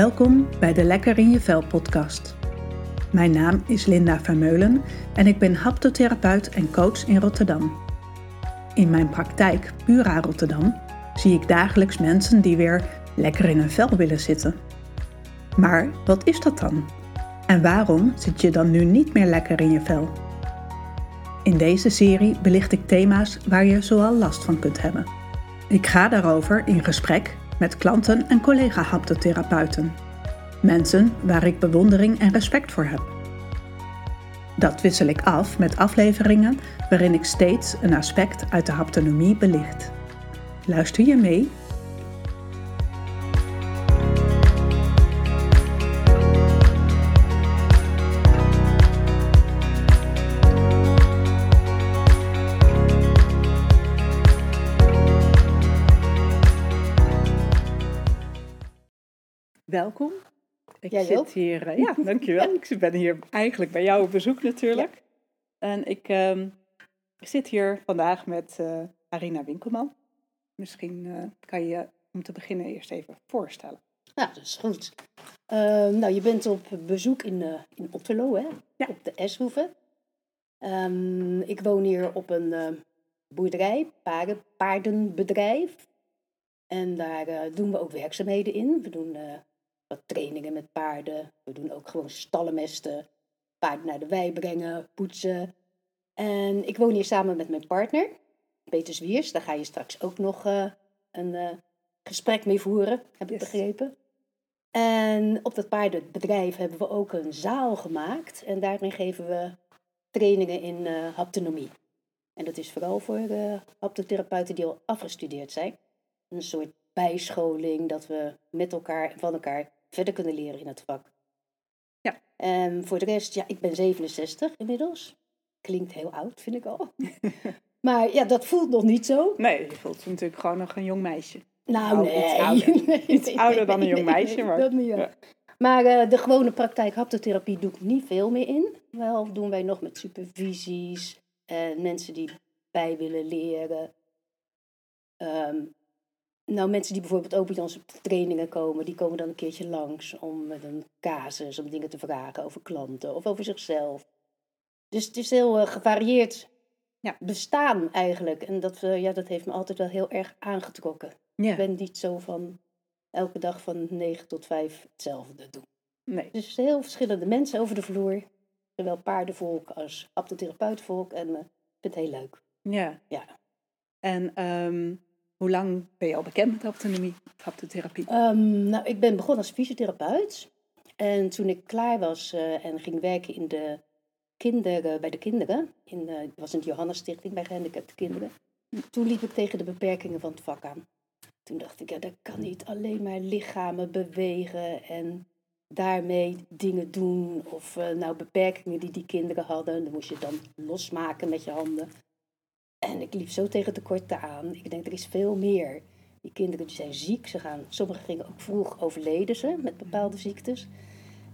Welkom bij de Lekker in je Vel podcast. Mijn naam is Linda Vermeulen en ik ben haptotherapeut en coach in Rotterdam. In mijn praktijk Pura Rotterdam zie ik dagelijks mensen die weer lekker in hun vel willen zitten. Maar wat is dat dan? En waarom zit je dan nu niet meer lekker in je vel? In deze serie belicht ik thema's waar je zoal last van kunt hebben. Ik ga daarover in gesprek met klanten en collega-haptotherapeuten. Mensen waar ik bewondering en respect voor heb. Dat wissel ik af met afleveringen waarin ik steeds een aspect uit de haptonomie belicht. Luister je mee? Welkom. Ik Jij zit ook? hier, eh, ja, dankjewel. Ik ben hier eigenlijk bij jou op bezoek natuurlijk. En ik ehm, zit hier vandaag met eh, Arina Winkelman. Misschien eh, kan je om te beginnen eerst even voorstellen. Ja, dat is goed. Ehm, nou, je bent op bezoek in, in Otterlo, hè? Ja. Op de Eshoeve. Ehm, ik woon hier op een boerderij, paarden, paardenbedrijf. En daar doen we ook werkzaamheden in. We doen wat trainingen met paarden. We doen ook gewoon stallenmesten, paarden naar de wei brengen, poetsen. En ik woon hier samen met mijn partner, Peter Zwiers. Daar ga je straks ook nog eh, een eh, gesprek mee voeren, heb ik Yes. begrepen. En op dat paardenbedrijf hebben we ook een zaal gemaakt. En daarin geven we trainingen in eh haptonomie. En dat is vooral voor haptotherapeuten die al afgestudeerd zijn. Een soort bijscholing dat we met elkaar en van elkaar verder kunnen leren in het vak. Ja. En voor de rest, ja, ik ben 67 inmiddels. Klinkt heel oud, vind ik al. maar ja, dat voelt nog niet zo. Nee, je voelt natuurlijk gewoon nog een jong meisje. Nou, nee. iets ouder. Nee, Iets nee, ouder dan een jong meisje, maar- Dat niet, ja. ja. Maar eh, de gewone praktijk haptotherapie doe ik niet veel meer in. Wel doen wij nog met supervisies en mensen die bij willen leren. Ehm, nou, mensen die bijvoorbeeld ook bij onze trainingen komen, die komen dan een keertje langs om met een casus, om dingen te vragen over klanten of over zichzelf. Dus het is heel eh, gevarieerd Ja. bestaan eigenlijk. En dat, eh, ja, dat heeft me altijd wel heel erg aangetrokken. Ja. Ik ben niet zo van elke dag van 9 tot 5 hetzelfde doen. Nee. Dus heel verschillende mensen over de vloer. Zowel paardenvolk als haptotherapeutvolk. En eh, ik vind het heel leuk. Ja. Ja. En ehm, hoe lang ben je al bekend met haptonomie, haptotherapie? Ehm, nou, ik ben begonnen als fysiotherapeut. En toen ik klaar was eh, en ging werken in de kinderen, bij de kinderen. In, eh, ik was in de Johannes Stichting bij gehandicapte kinderen. Toen liep ik tegen de beperkingen van het vak aan. Toen dacht ik, ja, dat kan niet alleen maar lichamen bewegen en daarmee dingen doen. Of eh, nou beperkingen die die kinderen hadden, dan moest je dan losmaken met je handen. En ik liep zo tegen tekorten aan. Ik denk, er is veel meer. Die kinderen die zijn ziek. Ze gaan, sommigen gingen ook vroeg overleden ze met bepaalde ziektes.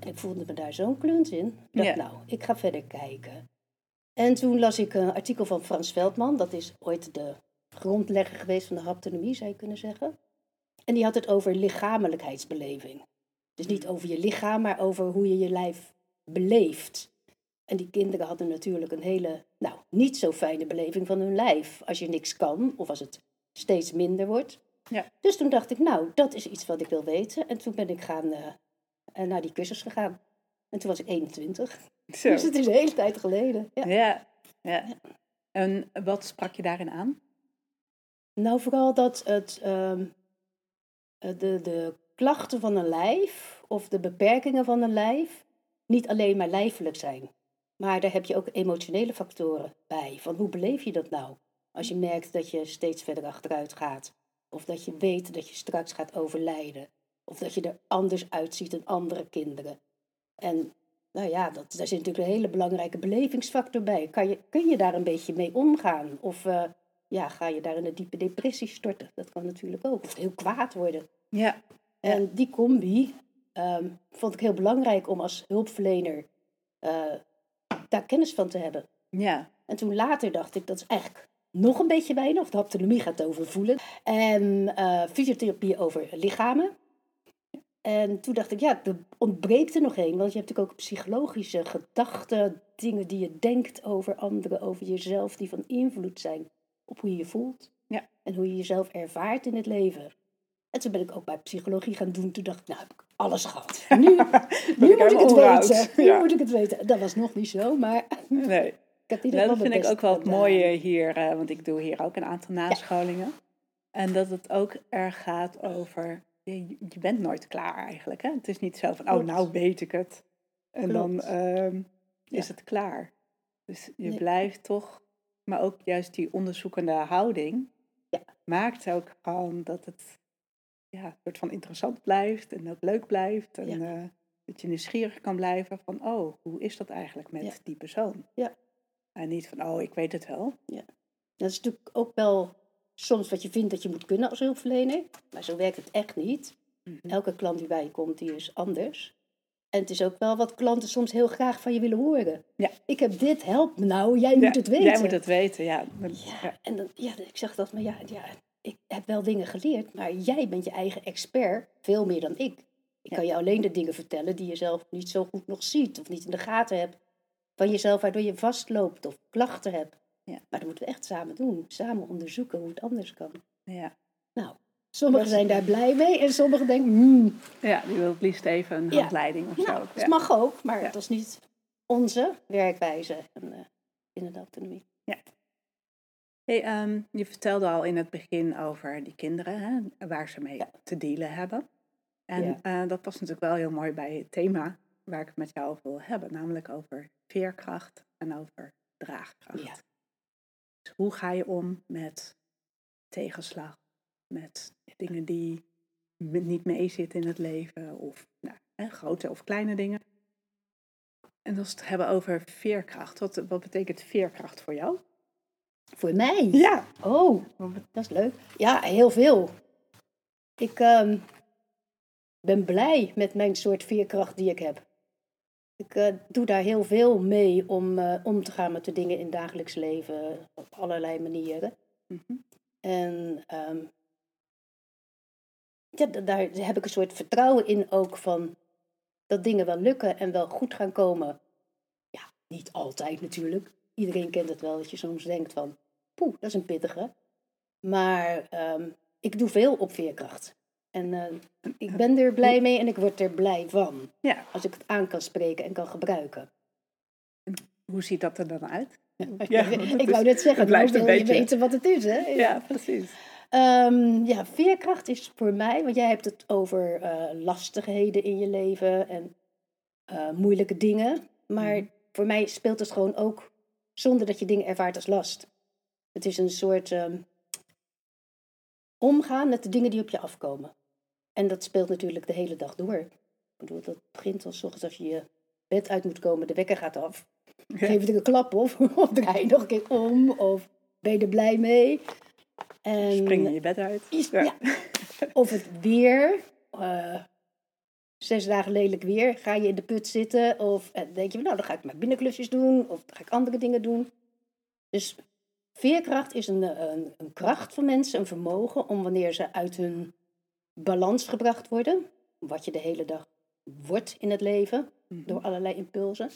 En ik voelde me daar zo'n klunt in. Ik dacht, Ja. nou, ik ga verder kijken. En toen las ik een artikel van Frans Veldman. Dat is ooit de grondlegger geweest van de haptonomie, zou je kunnen zeggen. En die had het over lichamelijkheidsbeleving. Dus niet over je lichaam, maar over hoe je je lijf beleeft. En die kinderen hadden natuurlijk een hele, nou, niet zo fijne beleving van hun lijf. Als je niks kan, of als het steeds minder wordt. Ja. Dus toen dacht ik, nou, dat is iets wat ik wil weten. En toen ben ik gaan, eh, eh, naar die cursus gegaan. En toen was ik 21. Zo. Dus het is een hele tijd geleden. Ja. Ja. ja. En wat sprak je daarin aan? Nou, vooral dat het, ehm, eh, de, de klachten van een lijf of de beperkingen van een lijf niet alleen maar lijfelijk zijn. Maar daar heb je ook emotionele factoren bij. Van hoe beleef je dat nou? Als je merkt dat je steeds verder achteruit gaat. Of dat je weet dat je straks gaat overlijden. Of dat je er anders uitziet dan andere kinderen. En nou ja, dat, daar zit natuurlijk een hele belangrijke belevingsfactor bij. Kan je, kun je daar een beetje mee omgaan? Of eh, ja, ga je daar in een diepe depressie storten? Dat kan natuurlijk ook. Of heel kwaad worden. Ja. En die combi ehm, vond ik heel belangrijk om als hulpverlener eh, daar kennis van te hebben. Ja. En toen later dacht ik, dat is eigenlijk nog een beetje weinig. Of de haptonomie gaat over voelen. En eh, fysiotherapie over lichamen. En toen dacht ik, ja, er ontbreekt er nog één. Want je hebt natuurlijk ook psychologische gedachten, dingen die je denkt over anderen, over jezelf, die van invloed zijn op hoe je je voelt. Ja. En hoe je jezelf ervaart in het leven. En toen ben ik ook bij psychologie gaan doen. Toen dacht ik, nou heb ik alles gehad. Nu, nu ik moet ik het weten. Nu Ja. moet ik het weten. Dat was nog niet zo, maar Nee. ik heb geval dat vind ik ook wel het mooie hier, eh, want ik doe hier ook een aantal nascholingen. En dat het ook erg gaat over, je, je bent nooit klaar eigenlijk. Hè? Het is niet zo van, oh nou weet ik het. En dan ehm, is Ja. het klaar. Dus je Nee. blijft toch, maar ook juist die onderzoekende houding Ja. maakt ook gewoon dat het ja, een soort van interessant blijft en ook leuk blijft. En Ja. eh, dat je nieuwsgierig kan blijven van, oh, hoe is dat eigenlijk met Ja. die persoon? Ja. En niet van, oh, ik weet het wel. Dat is natuurlijk ook wel soms wat je vindt dat je moet kunnen als hulpverlener. Maar zo werkt het echt niet. Mhm. Elke klant die bij je komt, die is anders. En het is ook wel wat klanten soms heel graag van je willen horen. Ja. Ik heb dit, help me nou, jij Ja, moet het weten. Jij moet het weten, ja. Ja, ja. en dan, ja, ik zag dat, maar ja, ja, ik heb wel dingen geleerd, maar jij bent je eigen expert, veel meer dan ik. Ik Ja. kan je alleen de dingen vertellen die je zelf niet zo goed nog ziet of niet in de gaten hebt van jezelf, waardoor je vastloopt of klachten hebt. Ja. Maar dat moeten we echt samen doen, samen onderzoeken hoe het anders kan. Ja. Nou, sommigen Dat- zijn daar blij mee en sommigen denken, hmm, ja, die wil het liefst even een Ja. handleiding of nou, zo. dat Ja. mag ook, maar Ja. dat is niet onze werkwijze en, eh, binnen de autonomie. Hey, ehm, je vertelde al in het begin over die kinderen, hè, waar ze mee Ja. te dealen hebben. En Ja. eh, dat past natuurlijk wel heel mooi bij het thema waar ik het met jou over wil hebben, namelijk over veerkracht en over draagkracht. Ja. Dus hoe ga je om met tegenslag, met dingen die niet meezitten in het leven, of nou, hè, grote of kleine dingen. En als we het hebben over veerkracht, wat, wat betekent veerkracht voor jou? Voor mij? Ja. Oh, dat is leuk. Ja, heel veel. Ik ehm, ben blij met mijn soort veerkracht die ik heb. Ik eh, doe daar heel veel mee om eh, om te gaan met de dingen in het dagelijks leven op allerlei manieren. Mhm. En ehm, ja, da- daar heb ik een soort vertrouwen in ook van dat dingen wel lukken en wel goed gaan komen. Ja, niet altijd natuurlijk. Iedereen kent het wel dat je soms denkt van, poeh, dat is een pittige. Maar ehm, ik doe veel op veerkracht. En eh, ik ben er blij mee en ik word er blij van. Ja, Als ik het aan kan spreken en kan gebruiken. hoe ziet dat er dan uit? ik Ja, het wou net zeggen, een wil je weten wat het is, hè? Ja, precies. Ehm, ja, veerkracht is voor mij, want jij hebt het over eh, lastigheden in je leven en eh, moeilijke dingen. Maar Mhm. voor mij speelt het gewoon ook zonder dat je dingen ervaart als last. Het is een soort ehm, omgaan met de dingen die op je afkomen. En dat speelt natuurlijk de hele dag door. Ik bedoel, dat begint al 's ochtends als je je bed uit moet komen, de wekker gaat af. Geef er een klap op, of draai je nog een keer om, of ben je er blij mee. En, Spring je je bed uit. ja. Of het weer. eh, zes dagen lelijk weer. Ga je in de put zitten. Of eh, denk je, nou dan ga ik maar binnenklusjes doen. Of dan ga ik andere dingen doen. Dus veerkracht is een, eh, een, een kracht van mensen. Een vermogen om wanneer ze uit hun balans gebracht worden. Wat je de hele dag wordt in het leven. Mhm. Door allerlei impulsen.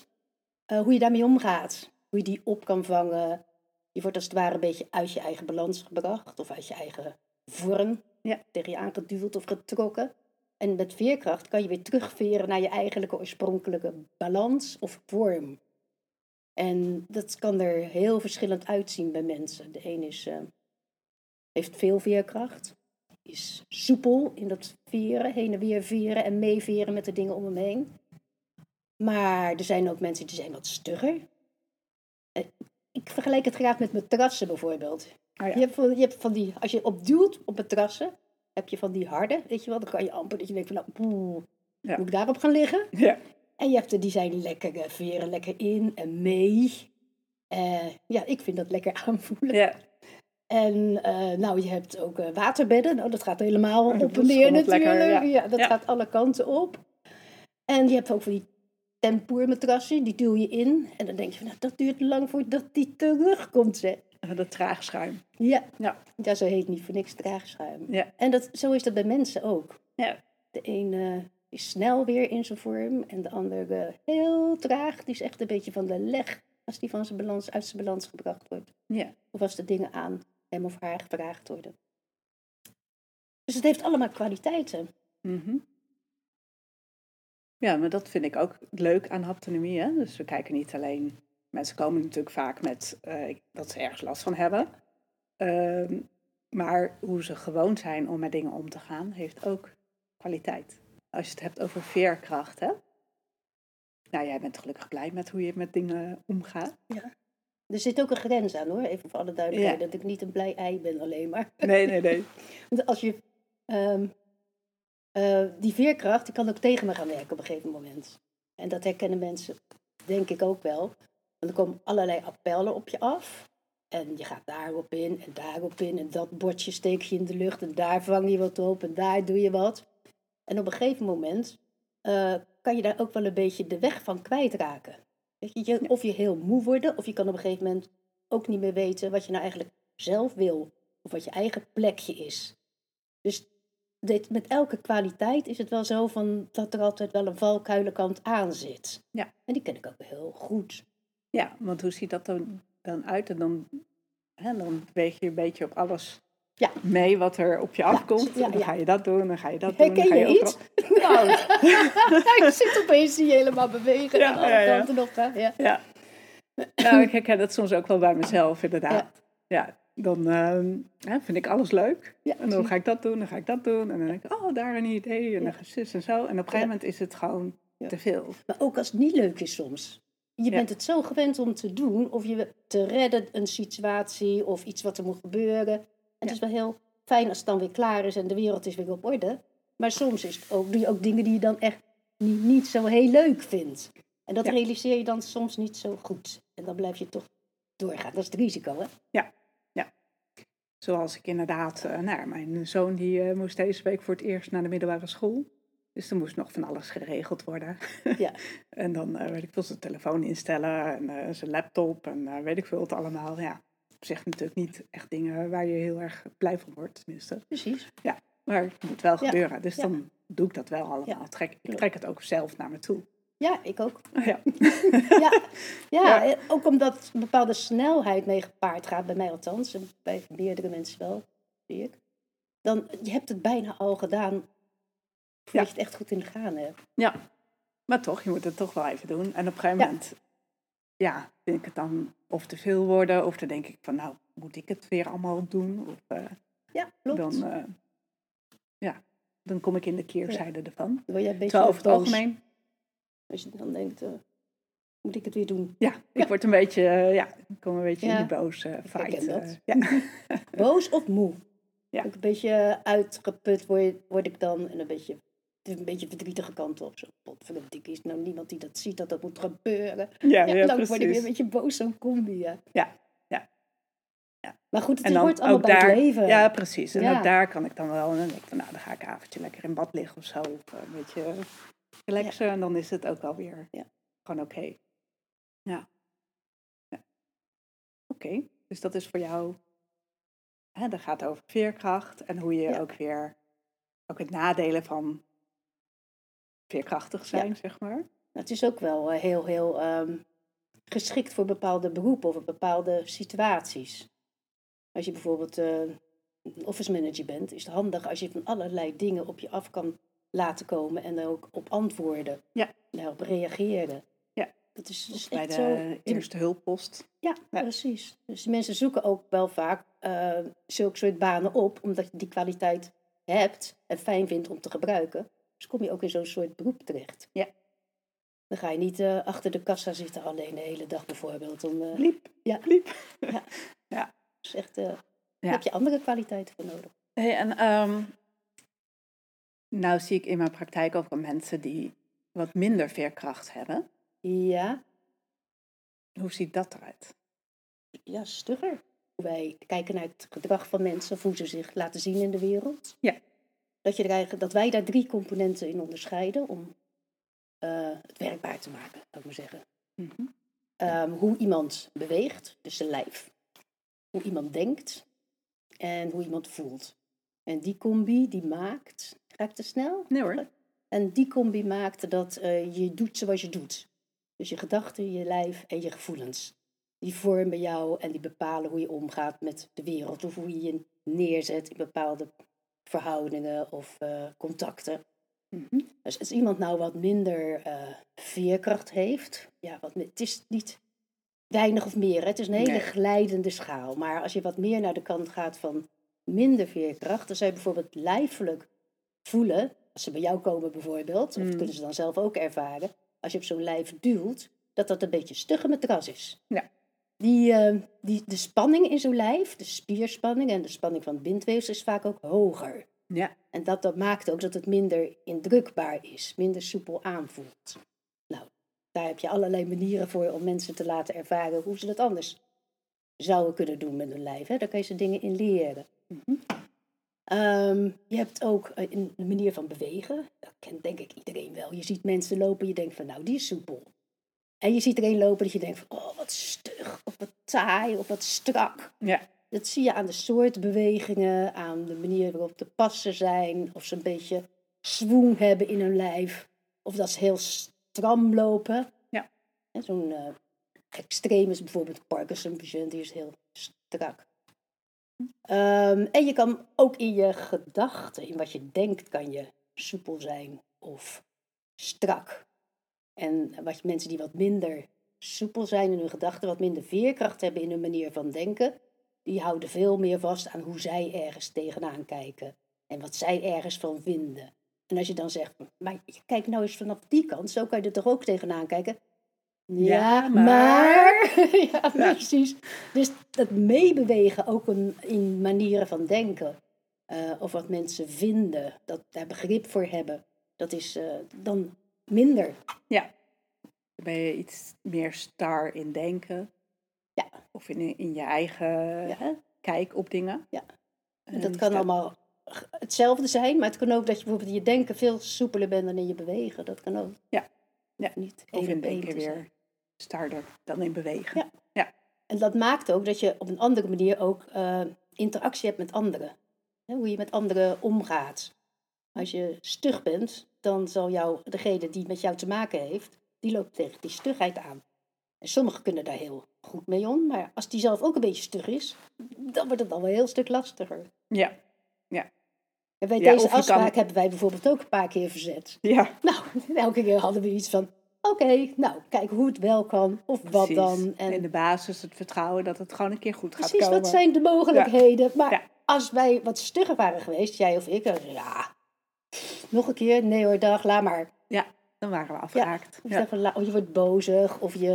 eh, hoe je daarmee omgaat. Hoe je die op kan vangen. Je wordt als het ware een beetje uit je eigen balans gebracht. Of uit je eigen vorm Ja. tegen je aangeduwd of getrokken. En met veerkracht kan je weer terugveren naar je eigenlijke oorspronkelijke balans of vorm. En dat kan er heel verschillend uitzien bij mensen. De een is, eh, heeft veel veerkracht, is soepel in dat veren, heen en weer veren en meeveren met de dingen om hem heen. Maar er zijn ook mensen die zijn wat stugger. Eh, Ik vergelijk het graag met matrassen bijvoorbeeld. Oh ja. Je, hebt van, je hebt van die, als je op duwt op matrassen, heb je van die harde, weet je wel, dan kan je amper dat je denkt van, nou, Ja. moet ik daarop gaan liggen? Ja. En je hebt er, die zijn lekker eh, veren, lekker in en mee. Eh, ja, ik vind dat lekker aanvoelen. ja. En eh, nou, je hebt ook waterbedden. Nou, dat gaat helemaal Oh, op en neer natuurlijk. lekker, ja. ja. dat Ja. gaat alle kanten op. En je hebt ook van die tempoermatrassen, die duw je in. En dan denk je van, nou, dat duurt lang voordat die terugkomt, zeg. Dat traagschuim. Ja. Ja. ja, zo heet niet voor niks draagschuim. Ja. En dat, zo is dat bij mensen ook. Ja. De een eh, is snel weer in zijn vorm. En de andere heel traag. Die is echt een beetje van de leg als die van zijn balans, uit zijn balans gebracht wordt. Ja. Of als de dingen aan hem of haar gevraagd worden. Dus het heeft allemaal kwaliteiten. Mhm. Ja, maar dat vind ik ook leuk aan haptonomie. Hè? Dus we kijken niet alleen... Mensen komen natuurlijk vaak met eh, dat ze ergens last van hebben. Ehm, maar hoe ze gewoon zijn om met dingen om te gaan, heeft ook kwaliteit. Als je het hebt over veerkracht, hè? Nou, jij bent gelukkig blij met hoe je met dingen omgaat. Er zit ook een grens aan hoor, even voor alle duidelijkheid. Dat ik niet een blij ei ben alleen maar. Nee, nee, nee. Want als je... ehm, eh, die veerkracht, die kan ook tegen me gaan werken op een gegeven moment. En dat herkennen mensen, denk ik ook wel. Want er komen allerlei appellen op je af. En je gaat daarop in en daarop in. En dat bordje steek je in de lucht. En daar vang je wat op. En daar doe je wat. En op een gegeven moment eh, kan je daar ook wel een beetje de weg van kwijtraken. Je, of je heel moe wordt, of je kan op een gegeven moment ook niet meer weten wat je nou eigenlijk zelf wil. Of wat je eigen plekje is. Dus dit, met elke kwaliteit is het wel zo van dat er altijd wel een valkuilenkant aan zit. Ja. En die ken ik ook heel goed. Ja, want hoe ziet dat dan, dan uit? En dan, hè, dan weeg je een beetje op alles Ja. mee wat er op je afkomt. ja, dan ga je dat doen, dan ga je dat doen. Herken dan ga je iets? Nou, ik zit opeens die helemaal bewegen en alle kanten op gaan. Ja. Nou, ik herken dat soms ook wel bij mezelf, inderdaad. Ja, dan ehm, hè, vind ik alles leuk. Ja, En dan ga ik dat doen, dan ga ik dat doen. En dan denk ik, oh, daar een idee. En dan zus en zo. En op een gegeven moment is het gewoon te veel. Maar ook als het niet leuk is soms. Je Ja. bent het zo gewend om te doen, of je te redden een situatie of iets wat er moet gebeuren. En het is wel heel fijn als het dan weer klaar is en de wereld is weer op orde. Maar soms is het ook, doe je ook dingen die je dan echt niet, niet zo heel leuk vindt. En dat Ja. realiseer je dan soms niet zo goed. En dan blijf je toch doorgaan. Dat is het risico, hè? Zoals ik inderdaad, eh, nou, ja, mijn zoon die eh, moest deze week voor het eerst naar de middelbare school. Dus er moest nog van alles geregeld worden. Ja. en dan eh, weet ik veel, zijn telefoon instellen en eh, zijn laptop en eh, weet ik veel het allemaal. Ja, op zich natuurlijk niet echt dingen waar je heel erg blij van wordt, tenminste. Precies. Maar het moet wel Ja, gebeuren, dus ja. dan doe ik dat wel allemaal. Ja, Trek, ik trek het ook zelf naar me toe. Ja, ik ook. Ja. Ja, ja, Ja. ook omdat een bepaalde snelheid mee gepaard gaat, bij mij althans, en bij meerdere mensen wel, zie ik. Dan, je hebt het bijna al gedaan, Ja. je het echt goed in de gaten hebt. ja, maar toch, je moet het toch wel even doen. En op een gegeven moment, ja, vind ik het dan of te veel worden, of dan denk ik van, nou, moet ik het weer allemaal doen? Of, eh, Ja, klopt. dan, eh, ja, dan kom ik in de keerzijde ervan. Word je een beetje over het algemeen, Als je dan denkt, eh, moet ik het weer doen? ja, ik word een beetje, ja, ik kom een beetje in die boze fight. dat. ja. Boos of moe? Ja. Ook een beetje uitgeput word, word ik dan en een beetje, het is een beetje verdrietige kant op. Zo, potverdik is nou niemand die dat ziet dat dat moet gebeuren. ja, Ja, ja, dan word ik weer een beetje boos zo'n combi, ja. Ja, ja. Ja. Maar goed, het En dan hoort allemaal ook bij daar, het leven. ja, precies. En ook daar kan ik dan wel, en dan denk ik nou, dan ga ik een avondje lekker in bad liggen of zo. Of een beetje relaxen. En dan is het ook wel weer Ja. gewoon oké. Ja. ja. Oké, dus dat is voor jou, hè, dat gaat over veerkracht en hoe je ook weer, ook het nadelen van veerkrachtig zijn, zeg maar. Het is ook wel eh, heel, heel ehm, geschikt voor bepaalde beroepen of bepaalde situaties. Als je bijvoorbeeld eh, office manager bent, is het handig als je van allerlei dingen op je af kan laten komen en daar ook op antwoorden. Ja. En daarop reageren. Ja. Dat is dus Bij de zo. eerste hulppost. Ja, Ja. precies. Dus mensen zoeken ook wel vaak eh, zulke soort banen op, omdat je die kwaliteit hebt en fijn vindt om te gebruiken. Dus kom je ook in zo'n soort beroep terecht. Ja. Dan ga je niet eh, achter de kassa zitten alleen de hele dag bijvoorbeeld. Dan, eh, Bliep, Ja. bliep. dus echt, eh, Ja. heb je andere kwaliteiten voor nodig. Hey, en ehm, nou zie ik in mijn praktijk ook mensen die wat minder veerkracht hebben. Ja, Hoe ziet dat eruit? ja, stugger. Wij kijken naar het gedrag van mensen, of hoe ze zich laten zien in de wereld. Ja. Dat, je er eigenlijk, dat wij daar drie componenten in onderscheiden om eh, het werkbaar te maken, zou ik maar zeggen. Mhm. Ehm, hoe iemand beweegt, dus zijn lijf. Hoe iemand denkt en hoe iemand voelt. En die combi die maakt. Ga ik te snel? Nee hoor. En die combi maakt dat eh, je doet zoals je doet. Dus je gedachten, je lijf en je gevoelens. Die vormen jou en die bepalen hoe je omgaat met de wereld. Of hoe je je neerzet in bepaalde verhoudingen of eh, contacten. Mhm. Dus als iemand nou wat minder eh, veerkracht heeft, ja, wat, het is niet weinig of meer. hè. Het is een hele Nee. glijdende schaal. Maar als je wat meer naar de kant gaat van minder veerkracht, dan je bijvoorbeeld lijfelijk voelen, als ze bij jou komen bijvoorbeeld, of Mm. kunnen ze dan zelf ook ervaren, als je op zo'n lijf duwt, dat dat een beetje stugge matras is. Ja. Die, eh, die, de spanning in zo'n lijf, de spierspanning en de spanning van het bindweefsel is vaak ook hoger. Ja. En dat, dat maakt ook dat het minder indrukbaar is, minder soepel aanvoelt. Nou, daar heb je allerlei manieren voor om mensen te laten ervaren hoe ze dat anders zouden kunnen doen met hun lijf. Hè? Daar kan je ze dingen in leren. Mhm. Ehm, je hebt ook eh, een een manier van bewegen. Dat kent denk ik iedereen wel. Je ziet mensen lopen, je denkt van nou, die is soepel. En je ziet er een lopen dat je denkt van oh, wat stug, of wat taai, of wat strak. Ja. Dat zie je aan de soort bewegingen, aan de manier waarop de passen zijn, of ze een beetje swoon hebben in hun lijf, of dat ze heel stram lopen. Ja. En Zo'n eh, extreem is bijvoorbeeld Parkinson-patiënt, die is heel strak. Ehm, en je kan ook in je gedachten, in wat je denkt, kan je soepel zijn of strak. En wat mensen die wat minder soepel zijn in hun gedachten, wat minder veerkracht hebben in hun manier van denken, die houden veel meer vast aan hoe zij ergens tegenaan kijken en wat zij ergens van vinden. En als je dan zegt, maar kijk nou eens vanaf die kant, zo kan je er toch ook tegenaan kijken. Ja, Ja, maar- maar. ja, Ja. precies. Dus dat meebewegen ook een, in manieren van denken. eh, of wat mensen vinden, dat daar begrip voor hebben, dat is eh, dan minder. Ja. Ben je iets meer star in denken. Ja. Of in, in je eigen Ja. kijk op dingen. Ja. En En dat kan allemaal hetzelfde zijn, maar het kan ook dat je bijvoorbeeld in je denken veel soepeler bent dan in je bewegen. Dat kan ook. Ja. Ja. Niet Of in denken weer starder dan in bewegen. Ja. En dat maakt ook dat je op een andere manier ook eh, interactie hebt met anderen. Hè, hoe je met anderen omgaat. Als je stug bent, dan zal jou, degene die met jou te maken heeft, die loopt tegen die stugheid aan. En sommigen kunnen daar heel goed mee om, maar als die zelf ook een beetje stug is, dan wordt het al wel een heel stuk lastiger. Ja. En bij Ja, deze afspraak kan- hebben wij bijvoorbeeld ook een paar keer verzet. Ja. Nou, elke keer hadden we iets van, oké, nou, kijk hoe het wel kan, of wat precies. dan. En In de basis het vertrouwen dat het gewoon een keer goed gaat Precies, komen. wat zijn de mogelijkheden? Maar Ja. als wij wat stugger waren geweest, jij of ik, dan ja, nog een keer, nee hoor, dag, laat maar. Ja, dan waren we afgehaakt. Of, je Ja. of wordt bozig, of je,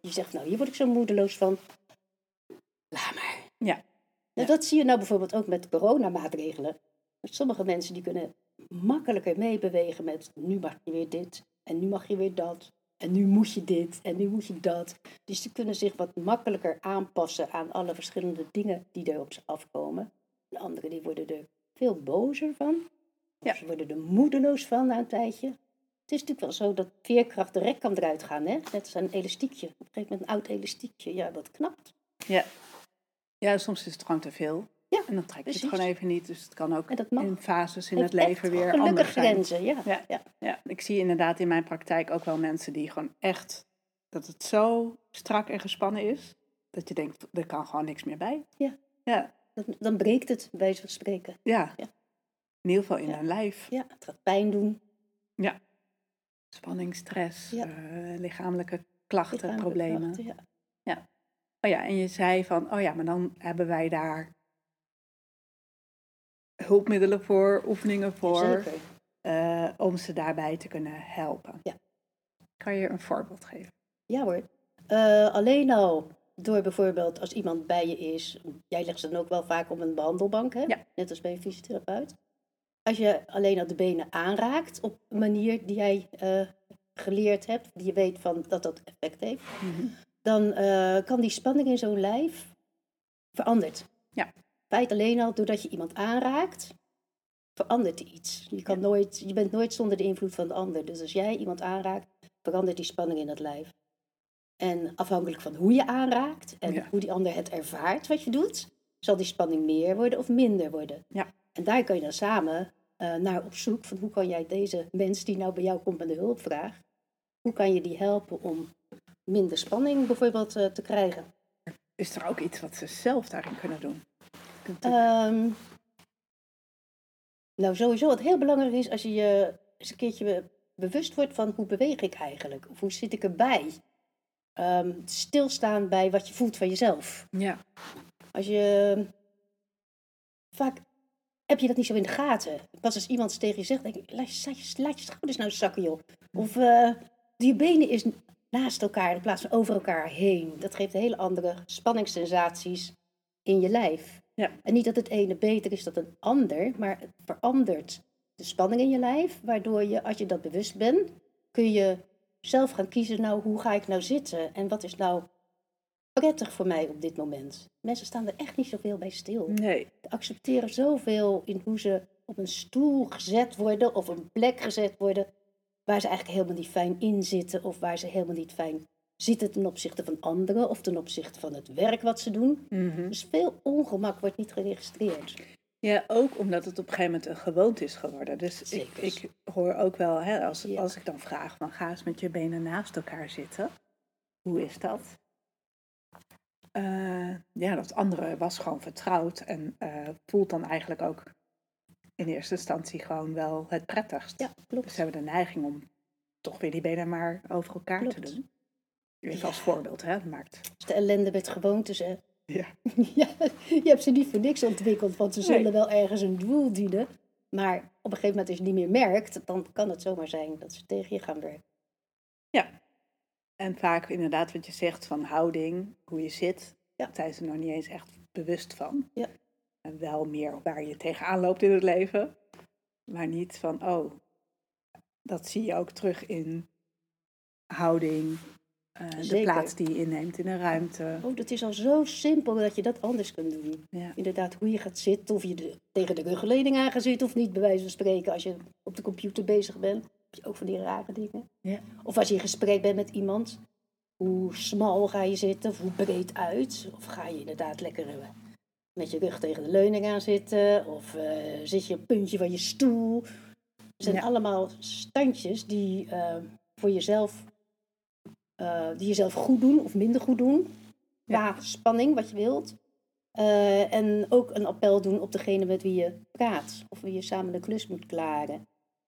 je zegt, nou, hier word ik zo moedeloos van. Laat maar. Ja. Nou, dat zie je nou bijvoorbeeld ook met coronamaatregelen. Sommige mensen die kunnen makkelijker meebewegen met, nu mag je weer dit, en nu mag je weer dat. En nu moet je dit en nu moet je dat. Dus die kunnen zich wat makkelijker aanpassen aan alle verschillende dingen die er op ze afkomen. En anderen die worden er veel bozer van. Ja. ze worden er moedeloos van na een tijdje. Het is natuurlijk wel zo dat veerkracht de rek kan eruit gaan. Hè? Net als een elastiekje. Op een gegeven moment een oud elastiekje. Ja, dat knapt. Ja. ja, soms is het gewoon te veel. Ja, En dan trek je precies. het gewoon even niet. Dus het kan ook in fases in Heeft het leven weer anders zijn. grenzen. Ja. Ja. Ja. Ja, ik zie inderdaad in mijn praktijk ook wel mensen die gewoon echt, dat het zo strak en gespannen is, dat je denkt, er kan gewoon niks meer bij. Ja. Ja, Dan, dan breekt het, bij van spreken. ja. Ja. In ieder geval in Ja. hun lijf. Ja, het gaat pijn doen. Spanning, stress, Ja. eh, lichamelijke klachten, lichamelijke problemen. klachten, Ja. Oh ja, en je zei van, oh ja, maar dan hebben wij daar hulpmiddelen voor, oefeningen voor, eh, om ze daarbij te kunnen helpen. Ja. Kan je een voorbeeld geven? Ja hoor. Eh, alleen al door bijvoorbeeld als iemand bij je is, jij legt ze dan ook wel vaak op een behandelbank, hè? Ja. net als bij een fysiotherapeut. Als je alleen al de benen aanraakt op een manier die jij eh, geleerd hebt, die je weet van dat dat effect heeft, dan eh, kan die spanning in zo'n lijf veranderd. Ja. Feit alleen al doordat je iemand aanraakt, verandert er iets. Je, kan nooit, je bent nooit zonder de invloed van de ander. Dus als jij iemand aanraakt, verandert die spanning in dat lijf. En afhankelijk van hoe je aanraakt en Ja. hoe die ander het ervaart wat je doet, zal die spanning meer worden of minder worden. Ja. En daar kan je dan samen eh, naar op zoek van hoe kan jij deze mens die nou bij jou komt met een hulpvraag, hoe kan je die helpen om minder spanning bijvoorbeeld eh, te krijgen? Is er ook iets wat ze zelf daarin kunnen doen? Ehm, nou, sowieso wat heel belangrijk is als je je eens een keertje be- bewust wordt van hoe beweeg ik eigenlijk? Of hoe zit ik erbij? Ehm, stilstaan bij wat je voelt van jezelf. ja. Als je vaak heb je dat niet zo in de gaten. Pas als iemand tegen je zegt, denk ik, laat je, laat je, je schouders nou zakken, joh. Of eh, die benen is naast elkaar in plaats van over elkaar heen. Dat geeft hele andere spanningssensaties in je lijf. Ja. En niet dat het ene beter is dan het ander, maar het verandert de spanning in je lijf. Waardoor je, als je dat bewust bent, kun je zelf gaan kiezen, nou, hoe ga ik nou zitten? En wat is nou prettig voor mij op dit moment? Mensen staan er echt niet zoveel bij stil Nee. accepteren zoveel in hoe ze op een stoel gezet worden of een plek gezet worden waar ze eigenlijk helemaal niet fijn in zitten of waar ze helemaal niet fijn zitten ten opzichte van anderen of ten opzichte van het werk wat ze doen. Mhm. Dus veel ongemak wordt niet geregistreerd. Ja, ook omdat het op een gegeven moment een gewoonte is geworden. Dus ik, ik hoor ook wel, hè, als, Ja. als ik dan vraag van ga eens met je benen naast elkaar zitten. Hoe is dat? Eh, ja, dat andere was gewoon vertrouwd en eh, voelt dan eigenlijk ook in eerste instantie gewoon wel het prettigst. Ja, Dus klopt. ze hebben de neiging om toch weer die benen maar over elkaar te doen. Even Ja. als voorbeeld, hè? Maakt. Dus de ellende met gewoontes. Hè. Ja. ja, je hebt ze niet voor niks ontwikkeld, want ze Nee. zullen wel ergens een doel dienen. Maar op een gegeven moment als je het niet meer merkt, dan kan het zomaar zijn dat ze tegen je gaan werken. En vaak inderdaad wat je zegt van houding, hoe je zit, Ja. daar zijn ze nog niet eens echt bewust van. Ja. En wel meer waar je tegenaan loopt in het leven. Maar niet van, oh, dat zie je ook terug in houding, eh, de plaats die je inneemt in een ruimte. Oh, dat is al zo simpel dat je dat anders kunt doen. Ja. Inderdaad, hoe je gaat zitten, of je de- tegen de ruggenleding aan gaat zitten of niet, bij wijze van spreken. Als je op de computer bezig bent, ook van die rare dingen. Ja. Of als je in gesprek bent met iemand, hoe smal ga je zitten, of hoe breed uit. Of ga je inderdaad lekker eh, met je rug tegen de leuning aan zitten, of eh, zit je op het puntje van je stoel. Het zijn Ja. allemaal standjes die eh, voor jezelf, die jezelf goed doen of minder goed doen. Qua spanning, wat je wilt. En ook een appel doen op degene met wie je praat. Of wie je samen de klus moet klaren.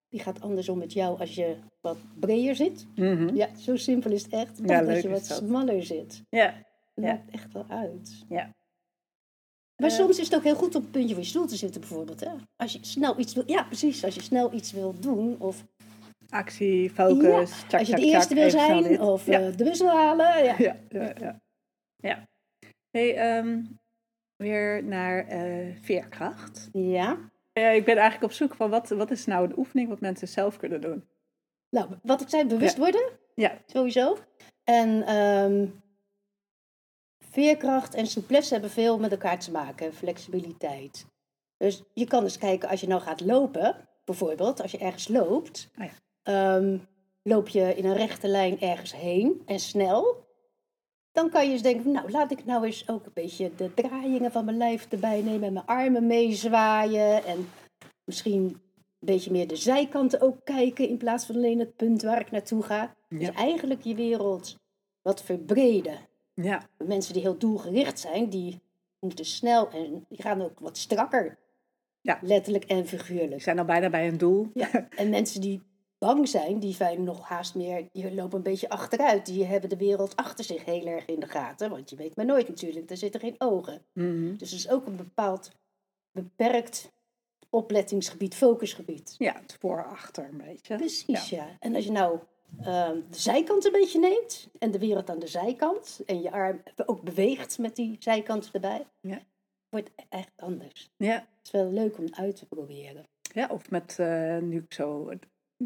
Die gaat andersom met jou als je wat breder zit. Mhm. Ja, zo simpel is het echt. Of Ja, leuk je wat smaller zit. ja. Dat Ja. maakt echt wel uit. Ja. Maar Eh. soms is het ook heel goed op het puntje van je stoel te zitten bijvoorbeeld. Hè? Als je snel iets wil, ja precies, als je snel iets wil doen. Of Actie, focus, Ja, tjak, als je tjak, de eerste wil zijn. Of ja. eh, de bus wil halen. Ja. ja, ja, ja. ja. Hey, ehm, weer naar eh, veerkracht. ja. Ja, ik ben eigenlijk op zoek van wat, wat is nou een oefening wat mensen zelf kunnen doen. Nou, wat ik zei, bewust Ja. worden. Ja. Sowieso. En ehm, veerkracht en souplesse hebben veel met elkaar te maken. Flexibiliteit. Dus je kan eens kijken als je nou gaat lopen, bijvoorbeeld, als je ergens loopt. Oh ja. ehm, loop je in een rechte lijn ergens heen en snel. Dan kan je eens denken, van, nou laat ik nou eens ook een beetje de draaiingen van mijn lijf erbij nemen. En mijn armen meezwaaien. En misschien een beetje meer de zijkanten ook kijken in plaats van alleen het punt waar ik naartoe ga. Ja. Dus eigenlijk je wereld wat verbreden. Ja, Mensen die heel doelgericht zijn, die moeten snel en die gaan ook wat strakker. Ja. Letterlijk en figuurlijk. zijn al bijna bij een doel. Ja. En mensen die bang zijn, die zijn nog haast meer, die lopen een beetje achteruit. Die hebben de wereld achter zich heel erg in de gaten. Want je weet maar nooit natuurlijk, daar zitten geen ogen. Mhm. Dus het is ook een bepaald beperkt oplettingsgebied, focusgebied. Ja, het voor-achter een beetje. Precies, ja. En als je nou ehm, de zijkant een beetje neemt en de wereld aan de zijkant en je arm ook beweegt met die zijkant erbij, Ja. wordt het echt anders. Ja, Het is wel leuk om uit te proberen. ja of met, eh, nu ik zo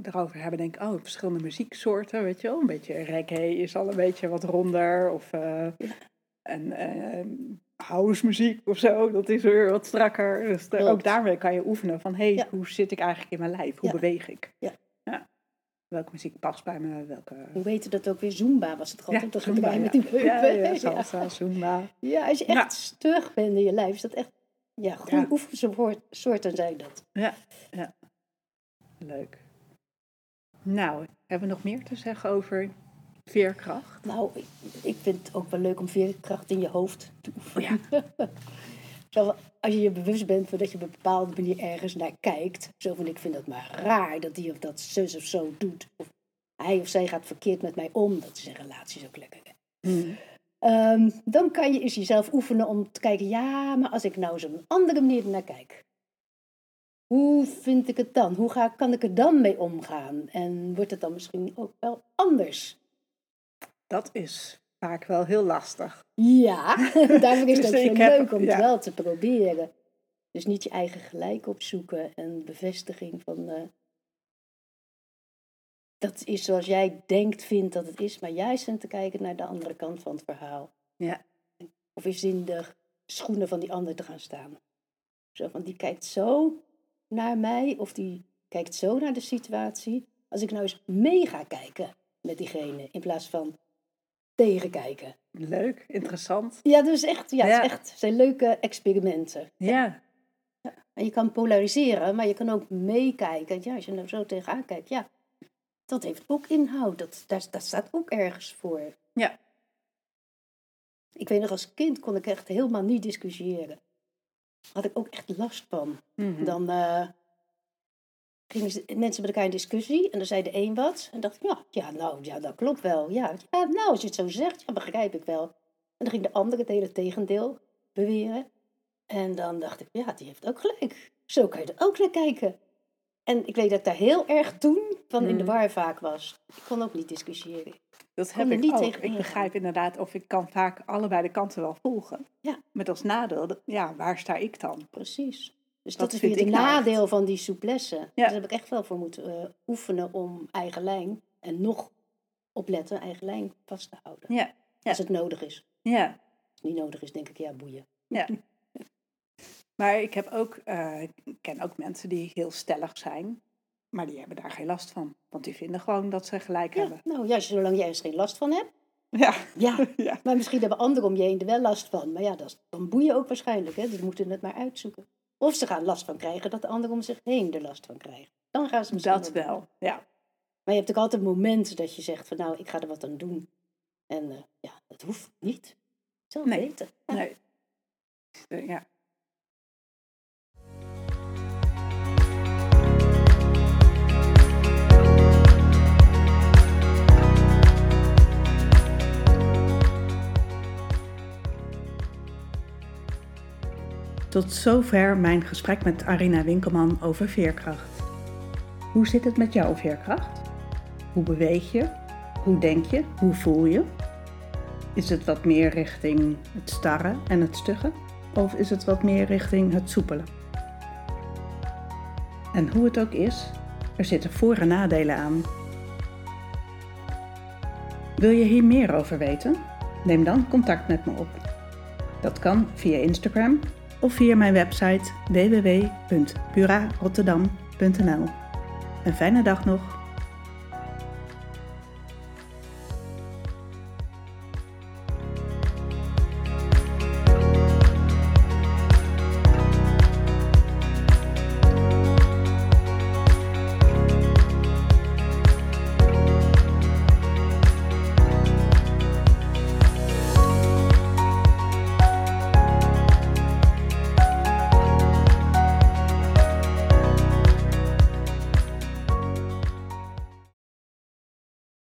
het erover hebben, denk ik, oh, verschillende muzieksoorten, weet je wel. Een beetje reggae is al een beetje wat ronder. Of, eh, En eh, house muziek of zo, dat is weer wat strakker. Dus daar- ook daarmee kan je oefenen van, hé, hey, Ja. hoe zit ik eigenlijk in mijn lijf? Hoe Ja. beweeg ik? Ja. Welke muziek past bij me? Welke... Hoe heette dat ook weer? Zumba was het gewoon. Ja, dat Zumba, met die heupen. Ja, salsa, zumba. Ja, als je echt stug bent in je lijf, is dat echt... Ja, goede oefensoorten zijn dat. Ja, ja. Leuk. Nou, hebben we nog meer te zeggen over veerkracht? Nou, ik, ik vind het ook wel leuk om veerkracht in je hoofd te oefenen. Ja. Zo, als je je bewust bent van dat je op een bepaalde manier ergens naar kijkt. Zo van, ik vind dat maar raar dat die of dat zus of zo doet. Of hij of zij gaat verkeerd met mij om. Dat is in relaties ook lekker. Hmm. Ehm, dan kan je eens jezelf oefenen om te kijken, ja, maar als ik nou eens op een andere manier naar kijk. Hoe vind ik het dan? Hoe ga, kan ik er dan mee omgaan? En wordt het dan misschien ook wel anders? Dat is vaak wel heel lastig. Ja, daarvoor is het Dus ook zo heb- leuk om ja. het wel te proberen. Dus niet je eigen gelijk opzoeken en bevestiging van... eh, dat is zoals jij denkt, vindt dat het is, maar juist aan te kijken naar de andere kant van het verhaal. Ja. Of eens in de schoenen van die ander te gaan staan. Zo van, die kijkt zo naar mij, of die kijkt zo naar de situatie. Als ik nou eens mee ga kijken met diegene, in plaats van tegenkijken. Leuk, interessant. Ja, dus echt, ja, Ja. Het is echt, het zijn leuke experimenten. Ja, En je kan polariseren, maar je kan ook meekijken. Ja, als je er zo tegenaan kijkt, ja, dat heeft ook inhoud. Dat, daar, dat staat ook ergens voor. Ja. Ik weet nog, als kind kon ik echt helemaal niet discussiëren. Had ik ook echt last van. Mhm. Dan eh, gingen ze- mensen met elkaar in discussie en dan zei de een wat. En dacht ik, ja, ja, nou, ja, dat klopt wel. Ja, ja, nou, als je het zo zegt, ja, begrijp ik wel. En dan ging de ander het hele tegendeel beweren. En dan dacht ik, ja, die heeft ook gelijk. Zo kan je er ook naar kijken. En ik weet dat ik daar heel erg toen van in de Mhm. war vaak was. Ik kon ook niet discussiëren. Dat heb ik niet ook. tegen Ik begrijp inderdaad of ik kan vaak allebei de kanten wel volgen. Ja. Met als nadeel, ja, waar sta ik dan? Precies. Dus Dat dat, is weer het nou nadeel van die souplesse. Ja. Daar heb ik echt wel voor moeten eh, oefenen om eigen lijn en nog opletten eigen lijn vast te houden. Ja, ja. Als het nodig is. ja. Als het niet nodig is, denk ik, ja, boeien. Ja. Maar ik heb ook, eh, ik ken ook mensen die heel stellig zijn, maar die hebben daar geen last van. Want die vinden gewoon dat ze gelijk Ja, hebben. nou ja, zolang jij er geen last van hebt. Ja, Ja, ja. maar misschien hebben anderen om je heen er wel last van. Maar ja, dat is, dan boeien ook waarschijnlijk. Hè? Dus moeten het maar uitzoeken. Of ze gaan last van krijgen dat de anderen om zich heen er last van krijgen. Dan gaan ze misschien dat doen. wel. Ja. Maar je hebt ook altijd momenten dat je zegt van nou, ik ga er wat aan doen. En eh, ja, dat hoeft niet. Zelf Nee. weten. Ja. Nee. Eh, Ja. Tot zover mijn gesprek met Arina Winkelman over veerkracht. Hoe zit het met jouw veerkracht? Hoe beweeg je? Hoe denk je? Hoe voel je? Is het wat meer richting het starre en het stugge? Of is het wat meer richting het soepele? En hoe het ook is, er zitten voor- en nadelen aan. Wil je hier meer over weten? Neem dan contact met me op. Dat kan via Instagram of via mijn website www.purarotterdam.nl. Een fijne dag nog.